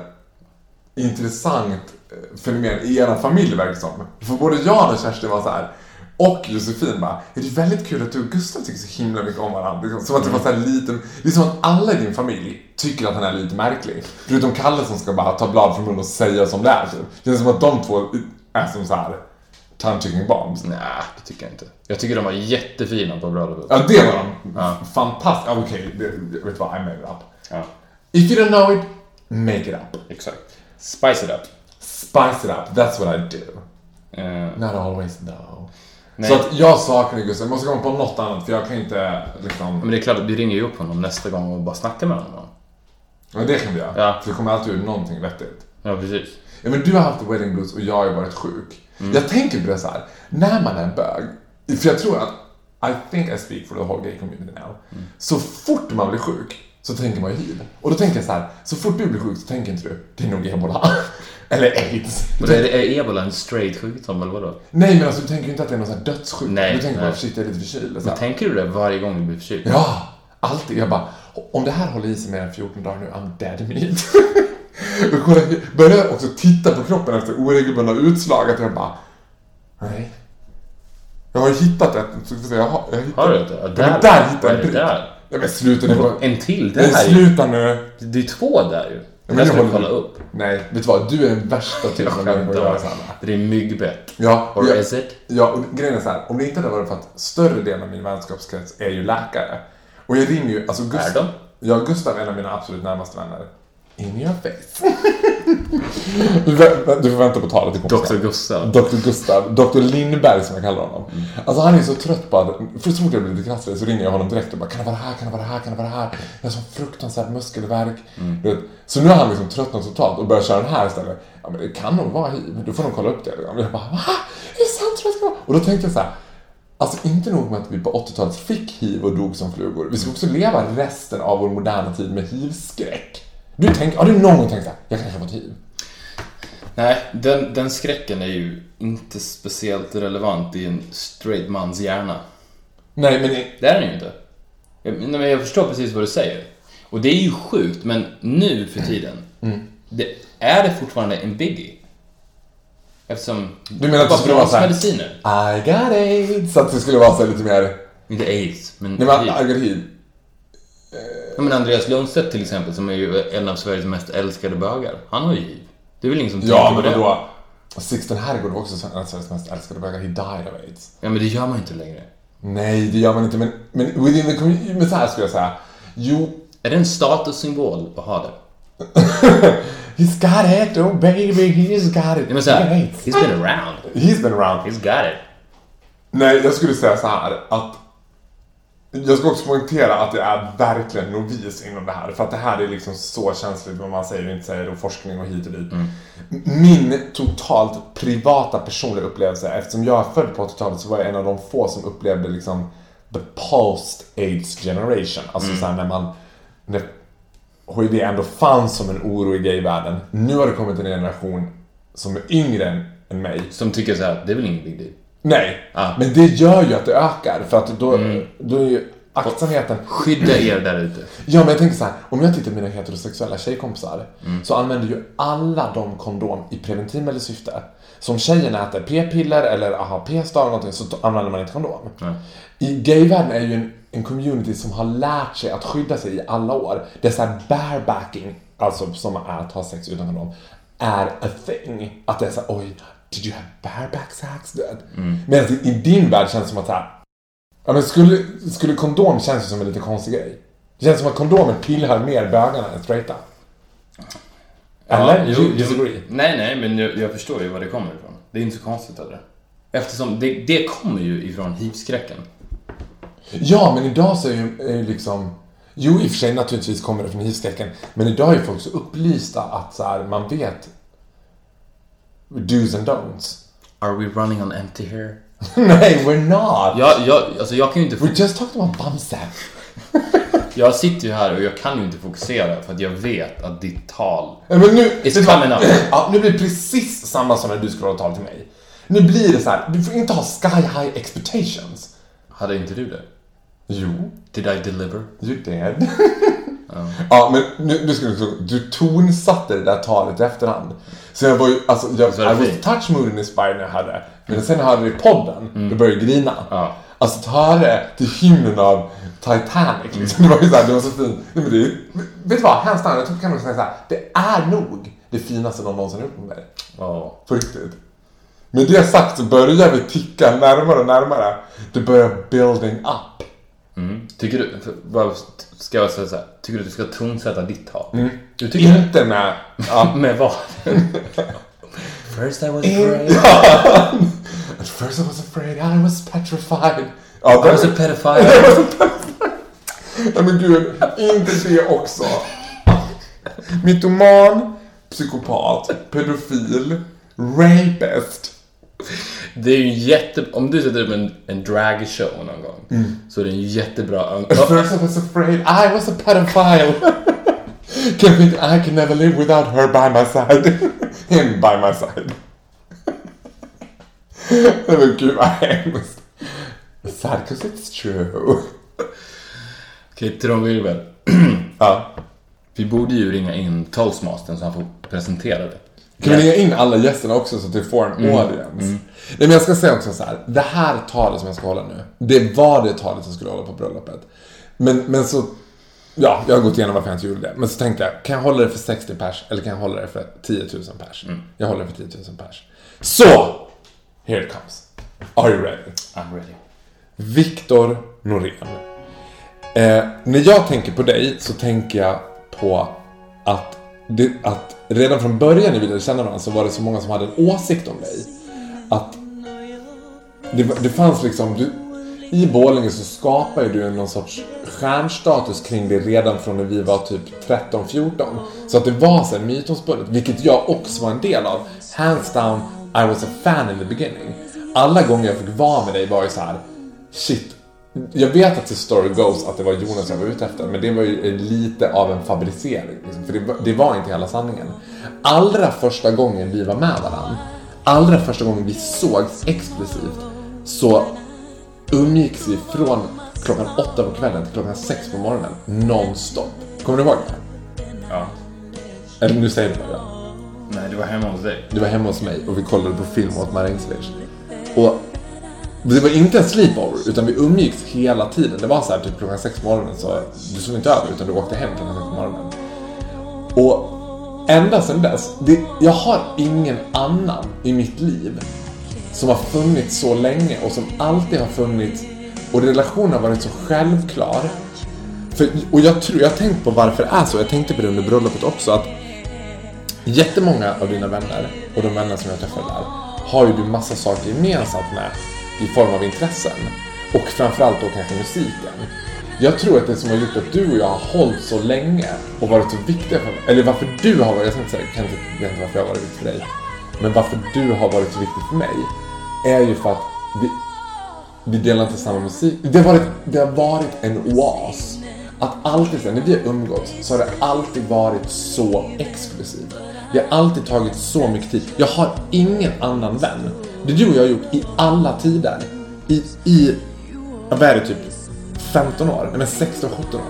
intressant eh, fenomen i er familj verkar det som. För både jag och Kerstin var så här och Josefin bara, är det är väldigt kul att du och Gustav tycker så himla mycket om varandra. Liksom, som att det var så här liten, det är som att alla i din familj tycker att han är lite märklig. Förutom Kalle som ska bara ta blad från munnen och säga som det är. Typ. Det är som att de två är som så här tongue bombs. Nej, det tycker jag inte. Jag tycker de var jättefina på bröllopet. Ja, det var de. Ja. Fantastiskt. Okej, det- vet du vad? I made it up. Ja, If you don't know it, make it up. exakt. Spice it up. Spice it up. That's what I do. Eh, Not always though. Nej. Så att jag saknar Gustav. Jag måste komma på något annat för jag kan inte liksom... men det är klart, vi ringer ju upp honom nästa gång och bara snackar med honom. Ja, det kan vi göra. Ja. För det kommer alltid ut någonting vettigt. Ja, precis. Ja, men du har haft wedding blues och jag har ju varit sjuk. Mm. Jag tänker på det så här. när man är bög, för jag tror att I think I speak for the whole gay community now. Mm. Så fort man blir sjuk så tänker man ju hiv. Och då tänker jag så här, så fort du blir sjuk så tänker inte du, det är nog ebola. Eller aids. Men är, är ebola en straight sjukdom eller vadå? Nej men alltså du tänker ju inte att det är någon sån här dödssjuk. Nej, du tänker nej. bara shit jag är lite förkyld. Men tänker du det varje gång du blir förkyld? Ja, alltid. Jag bara, om det här håller i sig mer än 14 dagar nu, I'm dead meat. Och började också titta på kroppen efter oregelbundna utslag, att jag bara, nej. Jag har ju hittat ett, jag, har, jag har hittat Har du Ja, där. där hittade jag är det? Ja men sluta nu. bara- En till? Det Nej, här är sluta nu. Det är två där ju. Det men nu ska vi kolla upp. Nej, vet du vad? Du är den värsta typen av människa att göra så här med. Det är myggbett. Ja, Or jag- is it? Ja, och grejen är så här, om det inte hade varit för att större delen av min vänskapskrets är ju läkare. Och jag ringer ju, alltså Gustav. de? Ja, Gustav är en av mina absolut närmaste vänner. In your face. du, vä- du får vänta på talet till. Dr. Gustav. Dr. Gustav, Dr. Lindberg som jag kallar honom. Alltså han är så trött på att, för så fort jag blir lite krasslig så ringer jag honom direkt och bara kan det vara det här, kan det vara det här, kan det vara det här? Jag har sån fruktansvärd muskelvärk. Du vet. Så nu har han liksom tröttnat totalt och börjar köra den här istället. Ja men det kan nog vara hiv, du får nog kolla upp det. Och jag bara va? Är det sant? Tror jag ska vara? Och då tänkte jag så här. Alltså inte nog med att vi på 80-talet fick hiv och dog som flugor. Vi ska också leva resten av vår moderna tid med hiv-skräck. Du tänk, har du någon gång tänkt såhär, jag kanske har fått hiv? Nej, den, den skräcken är ju inte speciellt relevant i en straight mans hjärna. Nej men det, Det är den ju inte. Jag, men jag förstår precis vad du säger. Och det är ju sjukt, men nu för tiden, det, är det fortfarande en biggie? Eftersom... Du menar att det skulle vara så här- mediciner? I got aids. Så att det skulle vara så lite mer... Inte aids, men... Nej men. I got hiv. Ja, men Andreas Lundstedt till exempel, som är ju en av Sveriges mest älskade bögar. Han har ju hiv. Det är väl ingen som Ja, tänker på men det? då... Sixten Herrgård var också en av Sveriges mest älskade bögar. He died of aids. Ja, men det gör man inte längre. Nej, det gör man inte. Men, men within the community... Men så här skulle jag säga. Jo, Är det en statussymbol att ha det? he's got it, oh baby, he's got it. Nej, men såhär, Aids. he's been around. He's been around. He's got it. Nej, jag skulle säga så här att jag ska också poängtera att jag är verkligen novis inom det här. För att det här är liksom så känsligt vad man säger och inte säger och forskning och hit och dit. Min totalt privata personliga upplevelse, eftersom jag är född på 80-talet så var jag en av de få som upplevde liksom the post-aids generation. Alltså så här när man, när HIV ändå fanns som en oro i gayvärlden. Nu har det kommit en generation som är yngre än, än mig Som tycker så här, det är väl ingen big deal. Nej, Ah. men det gör ju att det ökar. För att då, då är ju aktsamheten... Skydda er där ute. Ja, men jag tänker så här. Om jag tittar på mina heterosexuella tjejkompisar så använder ju alla de kondom i preventivmedelssyfte. Så om tjejen äter p-piller eller aha, p-stav eller någonting så använder man inte kondom. I gayvärlden är ju en, en community som har lärt sig att skydda sig i alla år. Det är så här barebacking, alltså som är att ha sex utan kondom, är a thing. Att det är så här, oj, did you have bareback sex? Mm. Medan i, i din värld känns det som att så här, ja men skulle, skulle kondom känns som en lite konstig grej. Det känns som att kondomer tillhör mer bögarna än straighta. Eller? jo, you disagree? nej, nej, men jag, jag förstår ju var det kommer ifrån. Det är inte så konstigt heller. Eftersom det, det kommer ju ifrån hivskräcken. Ja, men idag så är ju, ju liksom... Jo, i och för sig naturligtvis kommer det från hivskräcken. Men idag är folk så upplysta att så här, man vet do's and don'ts. Are we running on empty here? Nej, we're not! Jag, jag, alltså jag kan ju inte... We just talked about bumsap. Jag sitter ju här och jag kan ju inte fokusera för att jag vet att ditt tal... Men nu, vad? coming up. Ja, nu blir det precis samma som när du skulle hålla tal till mig. Nu blir det så här, du får inte ha sky high expectations. Hade inte du det? Jo, Did I deliver? you did. Ja, men nu, nu ska du, du tonsatte det där talet i efterhand. Så jag var ju, alltså, jag, I was touch mood inspired när jag det. Men sen när jag hörde det i podden, då började jag grina. Ja. Alltså att höra det till hymnen av Titanic liksom. Det var ju såhär, det var så fint. Nej, men det, vet du vad? Hands down, jag tror kan nog säga såhär. Det är nog det finaste någon någonsin gjort med mig. Ja. På riktigt. Med det sagt så börjar vi ticka närmare och närmare. Det börjar building up. Mm. Tycker du... Bara, ska jag säga så här, Tycker du att du ska tonsätta ditt tal? Du tycker det? Inte med... Ja. Med vad? First I was afraid. At first I was afraid, I was petrified. Ja, I was a det, pedophile. ja men gud, inte det också. Mytoman, psykopat, pedofil, rapist. Det är ju jätte... Om du sätter upp en, en dragshow någon gång så är det en jättebra... At first I was afraid, I was a pedophile. Think I can never live without her by my side. Him by my side. Men gud vad hemskt. Sad 'cause it's true. Okej, trumvirvel. Ja. Vi borde ju ringa in toastmastern så han får presentera det. Kan vi ringa in alla gästerna också så att vi får en audience? Nej men jag ska säga också så här. Det här talet som jag ska hålla nu, det var det talet jag skulle hålla på bröllopet. Men, men så, ja, jag har gått igenom varför jag inte gjorde det. Men så tänkte jag, kan jag hålla det för 60 pers eller kan jag hålla det för 10 000 pers? Jag håller det för 10 000 pers. Så! Here it comes. Are you ready? I'm ready. Viktor Norén. Eh, när jag tänker på dig så tänker jag på att, det, att redan från början när vi lärde känna varandra så var det så många som hade en åsikt om dig. Att det, det fanns liksom, du, i Borlänge så skapade du någon sorts stjärnstatus kring det redan från när vi var typ 13-14. Så att det var så här mytomspunnet, vilket jag också var en del av. Hands down, I was a fan in the beginning. Alla gånger jag fick vara med dig var ju så här, shit. Jag vet att the story goes att det var Jonas jag var ute efter, men det var ju lite av en fabricering. Liksom, för det var, det var inte hela sanningen. Allra första gången vi var med varandra, allra första gången vi sågs explicit, så umgicks vi från klockan åtta på kvällen till klockan sex på morgonen, nonstop. Kommer du ihåg det? Ja. Eller nu säger du bara. Nej, det var hemma hos dig. Du var hemma hos mig och vi kollade på film åt Marängsvers. Och det var inte en sleepover, utan vi umgicks hela tiden. Det var så här typ klockan sex på morgonen så du sov inte över utan du åkte hem klockan sex på morgonen. Och ända sedan dess, det, jag har ingen annan i mitt liv som har funnits så länge och som alltid har funnits och relationen har varit så självklar. För, och jag tror, jag har tänkt på varför det är så, jag tänkte på det under bröllopet också, att jättemånga av dina vänner och de vänner som jag träffade där har ju du massa saker gemensamt med i form av intressen. Och framförallt då kanske musiken. Jag tror att det som har gjort att du och jag har hållit så länge och varit så viktiga för mig, eller varför du har varit, jag ska inte säga, kan inte veta varför jag har varit viktig för dig, men varför du har varit så viktig för mig är ju för att vi, vi delar inte samma musik. Det har varit, det har varit en oas. Att alltid, så när vi har umgåtts, så har det alltid varit så exklusivt. Vi har alltid tagit så mycket tid. Jag har ingen annan vän. Det du och jag har gjort i alla tider. I, i vad är det, typ 15 år? Nej men 16, 17 år.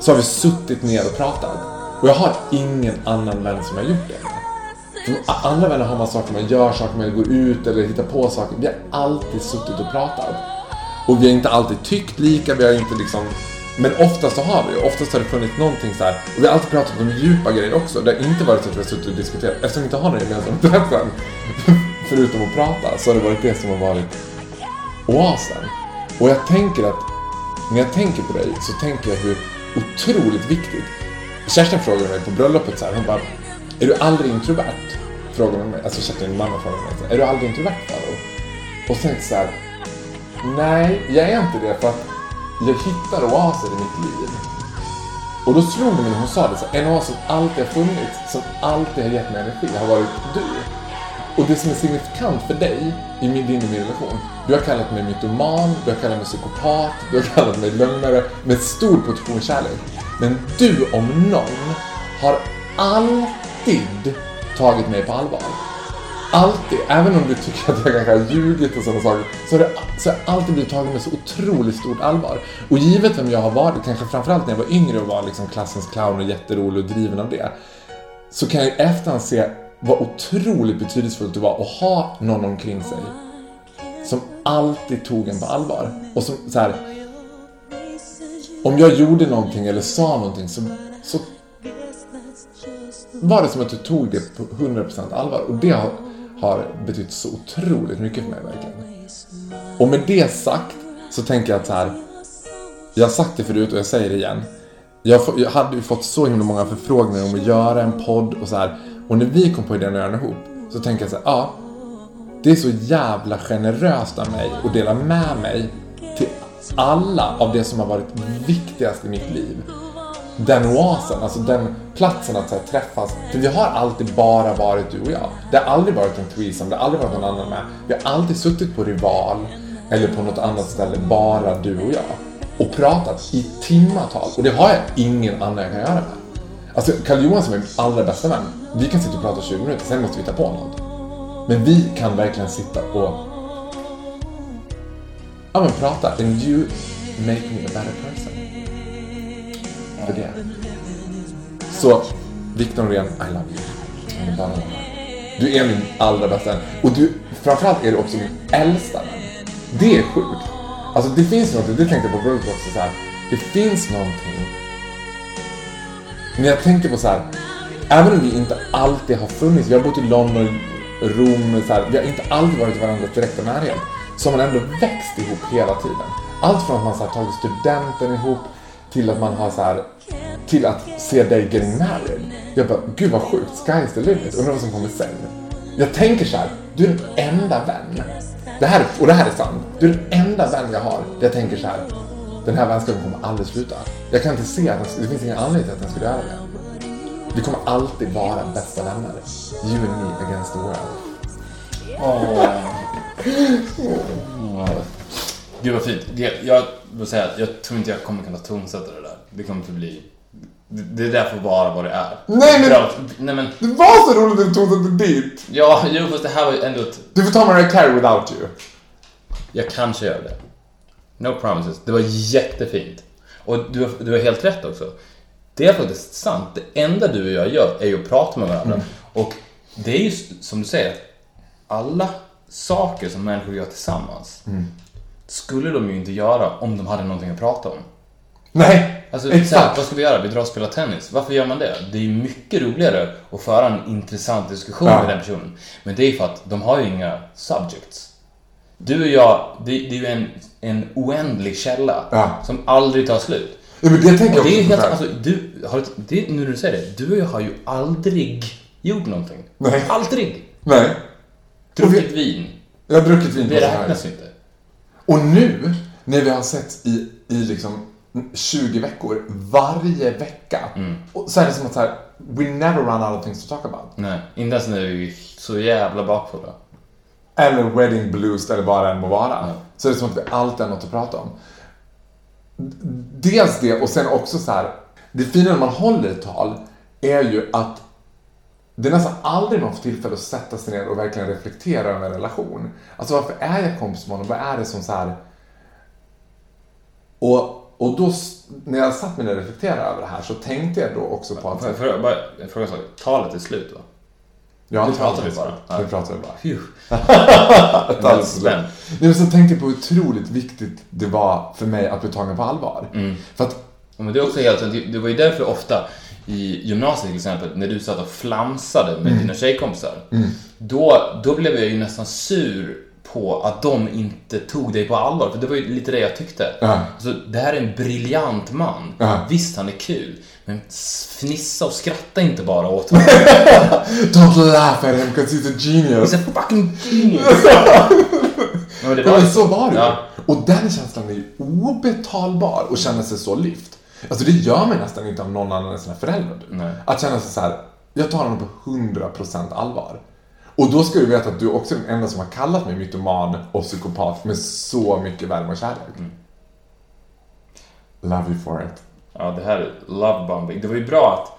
Så har vi suttit ner och pratat. Och jag har ingen annan vän som har gjort det. För andra vänner har man saker man gör, saker man går ut eller hittar på saker. Vi har alltid suttit och pratat. Och vi har inte alltid tyckt lika, vi har inte liksom... Men oftast så har vi Oftast har det funnits någonting så här. Och vi har alltid pratat om djupa grejer också. Det har inte varit så att vi har suttit och diskuterat. Eftersom vi inte har någon gemensam intressen. Förutom att prata. Så har det varit det som har varit oasen. Och jag tänker att när jag tänker på dig så tänker jag hur otroligt viktigt. Kerstin frågade mig på bröllopet så här, hon bara, är du aldrig introvert? Frågade hon mig, alltså Kerstin, mamma frågade mig, är du aldrig introvert Faro? Och sen tänkte jag så här, nej, jag är inte det för att jag hittar oaser i mitt liv. Och då slog det mig när hon sa det, så här, en oas som alltid har funnits, som alltid har gett mig energi, har varit du. Och det som är signifikant för dig i min, din och min relation, du har kallat mig mytoman, du har kallat mig psykopat, du har kallat mig lögnare med stor portion kärlek. Men du om någon har alltid tagit mig på allvar. Alltid, även om du tycker att jag kanske har ljugit och sådana saker, så har, det, så har jag alltid blivit tagen med så otroligt stort allvar. Och givet vem jag har varit, kanske framförallt när jag var yngre och var liksom klassens clown och jätterolig och driven av det, så kan jag i efterhand se vad otroligt betydelsefullt det var att ha någon omkring sig som alltid tog en på allvar. Och som så här, om jag gjorde någonting eller sa någonting så, så var det som att du tog det på 100% allvar. Och det har, har betytt så otroligt mycket för mig verkligen. Och med det sagt så tänker jag att så här, jag har sagt det förut och jag säger det igen. Jag, jag hade ju fått så himla många förfrågningar om att göra en podd och så här. Och när vi kom på idén att göra den ihop så tänkte jag så här, ja. Det är så jävla generöst av mig att dela med mig till alla av det som har varit viktigast i mitt liv. Den oasen, alltså den platsen att så här, träffas. För vi har alltid bara varit du och jag. Det har aldrig varit en threesome, det har aldrig varit någon annan med. Vi har alltid suttit på Rival eller på något annat ställe, bara du och jag. Och pratat i timmatal. Och det har jag ingen annan jag kan göra med. Alltså Karl som är min allra bästa vän. Vi kan sitta och prata 20 minuter, sen måste vi ta på något. Men vi kan verkligen sitta och ja, men prata. And you make me a better person. För det. Så, Victor Norén, I love you. Bara. Du är min allra bästa vän. Och du, framförallt är du också min äldsta vän. Det är sjukt. Alltså det finns något, det tänkte jag på bröllopet också så här. Det finns någonting men jag tänker på så här, även om vi inte alltid har funnits, vi har bott i London, Rom, så här, vi har inte alltid varit i varandras direkta närhet, så har man ändå växt ihop hela tiden. Allt från att man så här, tagit studenten ihop till att man har så här, till att se dig getting married. Jag bara, gud vad sjukt, sky is the limit, undrar vad som kommer sen. Jag tänker så här, du är den enda vän. Det här, och det här är sant. Du är den enda vän jag har där jag tänker så här, den här vänskapen kommer aldrig sluta. Jag kan inte se att den, det finns ingen anledning till att den skulle göra det. Vi kommer alltid vara bästa vänner. You and me against the world. Gud vad fint. Jag, jag vill säga att jag tror inte jag kommer kunna tonsätta det där. Det kommer att bli... Det, det där får vara vad det är. Nej, men- Bra. Nej men... Det var så roligt att du det dit! Ja, jo fast det här var ju ändå ett... Du får ta Mariah Carey without you. Jag kanske gör det. No promises. Det var jättefint. Och du du har helt rätt också. Det är faktiskt sant. Det enda du och jag gör är ju att prata med varandra. Och det är ju som du säger, alla saker som människor gör tillsammans Mm. skulle de ju inte göra om de hade någonting att prata om. Nej, Alltså, så här, exakt. vad ska vi göra? Vi drar och spelar tennis. Varför gör man det? Det är ju mycket roligare att föra en intressant diskussion Ja. med den personen. Men det är för att de har ju inga subjects. Du och jag, det, det är ju en, en oändlig källa Ja. som aldrig tar slut. Ja, men det tänker Och det är helt, alltså, du, har, det, nu när du säger det, du och jag har ju aldrig gjort någonting. Nej. Aldrig! Nej, Druckit vin. jag har druckit vin Det räknas ju inte. Och nu, när vi har sett i, i liksom 20 veckor, varje vecka, Mm. och så är det som att så här, we never run out of things to talk about. Nej, inte ens när vi är så jävla bakfulla. Eller wedding blues, eller vad det än må vara. Ja. Så är det som att vi alltid har något att prata om. Dels det, och sen också så här, det fina när man håller ett tal är ju att det är nästan aldrig man får tillfälle att sätta sig ner och verkligen reflektera över en relation. Alltså varför är jag kompis med honom? Vad är det som så här... Och, och då, när jag satt mig ner och reflekterade över det här så tänkte jag då också på att... Får jag fråga en sak? Talet är slut va? Ja, Nu pratar vi bara. Nu pratar vi bara. Ett Väldigt alls spänd. Nej, men så tänkte jag på hur otroligt viktigt det var för mig att bli tagen på allvar. Mm. För att, Ja, Men det, är också helt, det var ju därför ofta i gymnasiet till exempel, när du satt och flamsade med dina tjejkompisar. Då, då blev jag ju nästan sur på att de inte tog dig på allvar. För det var ju lite det jag tyckte. Ja. Alltså, det här är en briljant man. Ja. Visst, han är kul. Men fnissa och skratta inte bara åt honom. Don't laugh at him because he's a genius. He's a fucking genius. men det var men så var det. Ja. Och den känslan är ju obetalbar och känna sig så lyft. Alltså det gör man nästan inte av någon annan än sina föräldrar. typ. Nej. Att känna sig så här, jag tar honom på 100% allvar. Och då ska du veta att du också är den enda som har kallat mig mytoman och psykopat med så mycket värme och kärlek. Mm. Love you for it. Ja, det här är love bombing. Det var ju bra att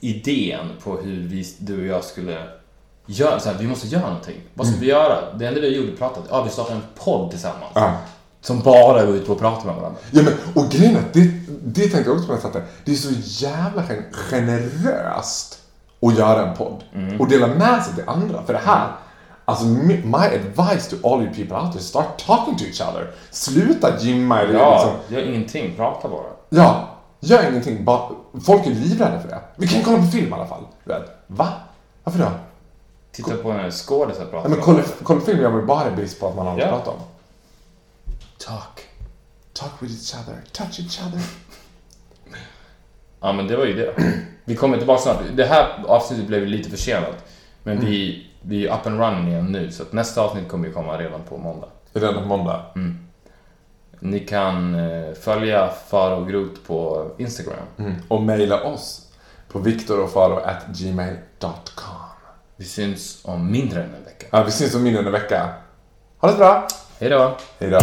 idén på hur vi, du och jag skulle göra, så här, vi måste göra någonting. Vad ska vi göra? Det enda vi gjorde pratade, ja vi startar en podd tillsammans. Ja. Som bara går ut på att prata med varandra. Ja, men, och grejen är att det, det tänkte jag också på när jag satt där. Det är så jävla gen- generöst att göra en podd. Och dela med sig till andra. För det här, alltså my, advice to all you people out there, start talking to each other. Sluta gymma eller Ja, liksom. gör ingenting, prata bara. Ja, gör ingenting. Bara, folk är livrädda för det. Vi kan kolla på film i alla fall. Va? Varför då? Titta på en skådis och prata Ja, men kolla, kolla film gör man ju bara i brist på att man har något Ja. att prata om. Talk. Talk with each other, touch each other. Ja, men det var ju det. Vi kommer tillbaka snart. Det här avsnittet blev lite försenat. Men vi, vi är up and running igen nu, så att nästa avsnitt kommer ju komma redan på måndag. Redan på måndag. Ni kan eh, följa Faro Groth på Instagram. Mm. Och mejla oss på viktorofaro.gmail.com. Vi syns om mindre än en vecka. Ja, vi syns om mindre än en vecka. Ha det bra! Hej då! Hej då!